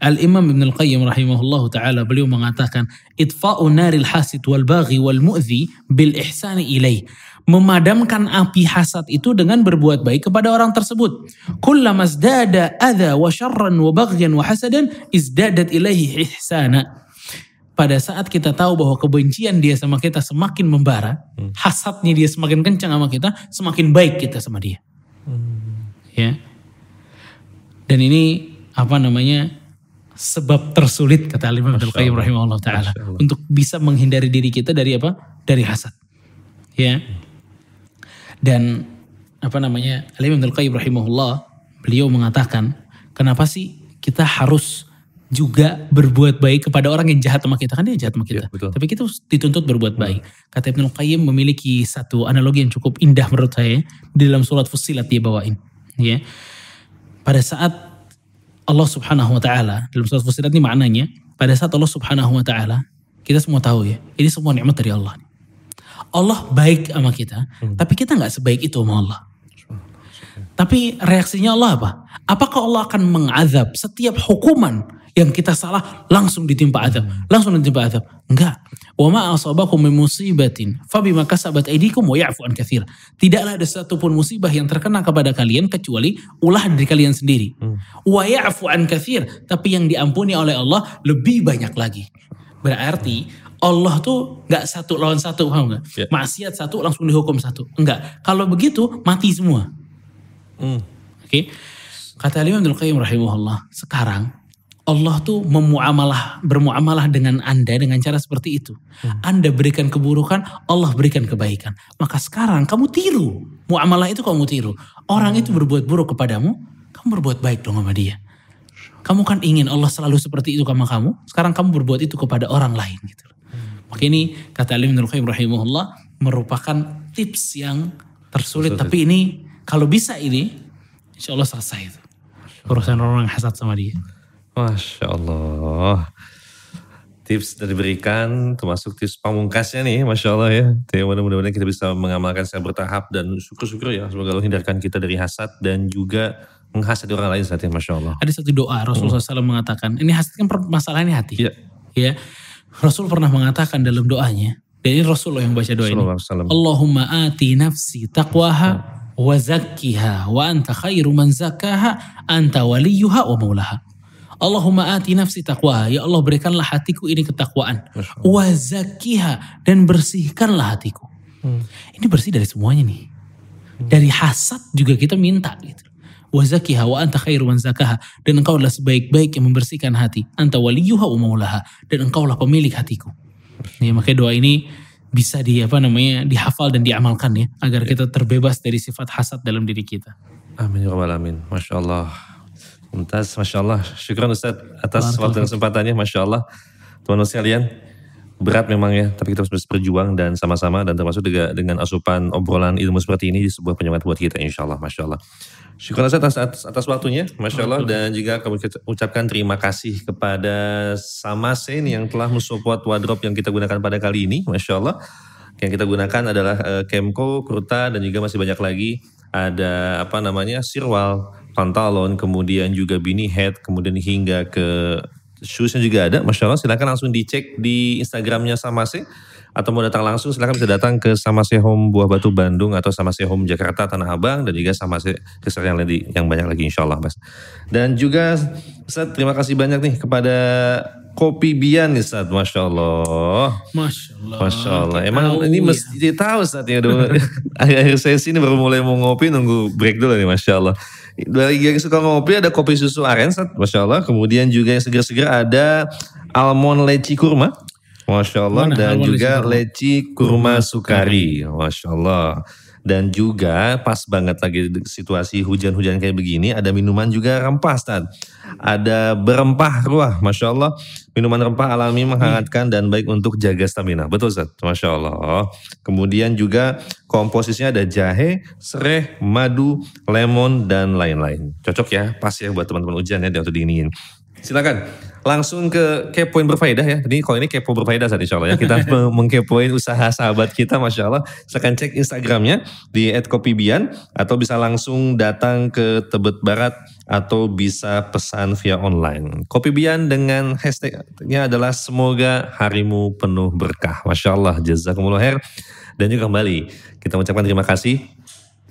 Al Imam Ibn Al Qayyim rahimahullah taala beliau mengatakan itfa'u naril hasid wal baghi wal mu'zi bil ihsani ilaih. Memadamkan api hasad itu dengan berbuat baik kepada orang tersebut. Kullama izdada adha wa syarran wa baghyan wa hasadan izdadat ilaihi ihsana. Pada saat kita tahu bahwa kebencian dia sama kita semakin membara, hasadnya dia semakin kencang sama kita, semakin baik kita sama dia. Ya. Dan ini apa namanya sebab tersulit kata Imam Masya Qayyim rahimahullah taala untuk bisa menghindari diri kita dari apa? Dari hasad. Ya. Dan apa namanya? Al-Imam Ibnu Qayyim rahimahullah beliau mengatakan, kenapa sih kita harus juga berbuat baik kepada orang yang jahat sama kita kan dia jahat sama kita. Betul. Tapi kita dituntut berbuat baik. Kata Ibnu Qayyim memiliki satu analogi yang cukup indah menurut saya di dalam surat Fussilat dia bawain. Ya. Pada saat Allah Subhanahu wa taala dalam surat Fussilat ini maknanya pada saat Allah Subhanahu wa taala kita semua tahu ya, ini semua nikmat dari Allah. Allah baik sama kita, tapi kita nggak sebaik itu sama Allah. Tapi reaksinya Allah apa? Apakah Allah akan mengazab setiap hukuman yang kita salah langsung ditimpa azab, langsung ditimpa azab? Enggak. Wa ma asabakum min musibatin fabima kasabat aydikum wa ya'fu an katsir. Tidaklah ada satupun musibah yang terkena kepada kalian kecuali ulah dari kalian sendiri. Wa ya'fu an katsir, tapi yang diampuni oleh Allah lebih banyak lagi. Berarti Allah tuh nggak satu lawan satu, paham nggak? Ya. Maksiat satu langsung dihukum satu. Enggak. Kalau begitu mati semua. Hmm. Oke. Kata Imam Abdul Qayyim rahimahullah, sekarang Allah tuh memuamalah bermuamalah dengan Anda dengan cara seperti itu. Anda berikan keburukan, Allah berikan kebaikan. Maka sekarang kamu tiru. Muamalah itu kamu tiru. Orang itu berbuat buruk kepadamu, kamu berbuat baik dong sama dia. Kamu kan ingin Allah selalu seperti itu sama kamu, sekarang kamu berbuat itu kepada orang lain gitu. Maka ini kata Abdul Qayyim rahimahullah merupakan tips yang tersulit tapi ini kalau bisa ini insya Allah selesai itu. Urusan orang yang hasad sama dia. Masya Allah. Tips yang diberikan termasuk tips pamungkasnya nih Masya Allah ya. Mudah-mudahan kita bisa mengamalkan secara bertahap dan syukur-syukur ya. Semoga Allah hindarkan kita dari hasad dan juga menghasati orang lain saat ini Masya Allah. Ada satu doa Rasulullah SAW mengatakan, ini hasad kan permasalahannya hati. Iya. Ya. Rasul pernah mengatakan dalam doanya, dan ini Rasulullah yang baca doa ini. Allahumma ati nafsi taqwaha wa zakkiha wa anta khairu man zakkaha anta waliyuha wa maulaha. Allahumma ati nafsi taqwaha. Ya Allah berikanlah hatiku ini ketakwaan. Masya Wa zakkiha. Dan bersihkanlah hatiku. Ini bersih dari semuanya nih. Dari hasad juga kita minta gitu. Wa zakkiha wa anta khairu man zakkaha. Dan engkau adalah sebaik-baik yang membersihkan hati. Anta waliyuha wa maulaha. Dan engkaulah pemilik hatiku. Ya, makanya doa ini bisa di apa namanya dihafal dan diamalkan ya agar kita terbebas dari sifat hasad dalam diri kita. Amin ya rabbal alamin. Masya Allah. Mumtaz, Masya Allah. Syukran Ustaz atas waktu dan kesempatannya. Masya Allah. Teman-teman sekalian, berat memang ya. Tapi kita harus berjuang dan sama-sama. Dan termasuk juga dengan asupan obrolan ilmu seperti ini. Sebuah penyemangat buat kita insya Allah. Masya Allah. Ustaz atas, atas, atas waktunya. Masya Allah. Dan juga kami ucapkan terima kasih kepada Samasen yang telah mensupport wardrobe yang kita gunakan pada kali ini. Masya Allah. Yang kita gunakan adalah eh, Kemko, Kurta, dan juga masih banyak lagi. Ada apa namanya, Sirwal, pantalon, kemudian juga Bini Head, kemudian hingga ke shoesnya juga ada. Masya Allah, silakan langsung dicek di Instagramnya Samase. Atau mau datang langsung, silakan bisa datang ke Samase Home Buah Batu Bandung atau Samase Home Jakarta Tanah Abang dan juga Samase Research yang, lagi- yang banyak lagi insya Allah Mas. Dan juga Ustaz, terima kasih banyak nih kepada Kopi Bian nih Ustaz, Masya Allah. Masya Allah. Masya Allah. Emang Tahu ini ya. mesti tahu saat ya. [LAUGHS] Akhir-akhir sesi ini baru mulai mau ngopi nunggu break dulu nih Masya Allah. Bagi yang suka ngopi ada kopi susu aren Sat, Masya Allah. Kemudian juga yang segar-segar ada almond leci kurma. Masya Allah. Mana Dan juga leci leci kurma sukari. Masya Allah. Dan juga pas banget lagi situasi hujan-hujan kayak begini ada minuman juga rempah Stat. Ada berempah ruah Masya Allah. Minuman rempah alami menghangatkan dan baik untuk jaga stamina. Betul Ustaz? Masya Allah. Kemudian juga komposisinya ada jahe, serai, madu, lemon, dan lain-lain. Cocok ya, pas ya buat teman-teman hujan ya untuk diiniin. Silakan langsung ke kepoin berfaedah ya. Ini kalau ini kepo berfaedah saat insya Allah ya. Kita [LAUGHS] me- mengkepoin usaha sahabat kita Masya Allah. Silakan cek Instagramnya di @kopibian atau bisa langsung datang ke Tebet Barat atau bisa pesan via online. Kopi Bian dengan hashtagnya adalah semoga harimu penuh berkah. Masya Allah, jazakumullah khair. Dan juga kembali kita mengucapkan terima kasih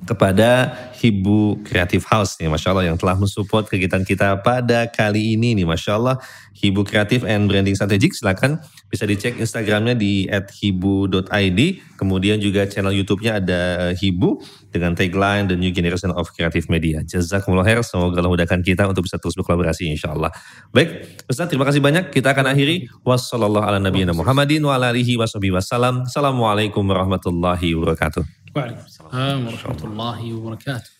kepada Hibu Creative House nih, Masya Allah yang telah mensupport kegiatan kita pada kali ini nih, Masya Allah. Hibu Creative and Branding Strategic, silakan bisa dicek Instagramnya di @hibu.id. Kemudian juga channel YouTube-nya ada eh, Hibu dengan tagline The New Generation of Creative Media. Jazakumullah khair, semoga Allah mudahkan kita untuk bisa terus berkolaborasi insya Allah. Baik, Ustaz terima kasih banyak. Kita akan akhiri. Wassalamualaikum warahmatullahi wabarakatuh. Waalaikumsalam warahmatullahi wabarakatuh.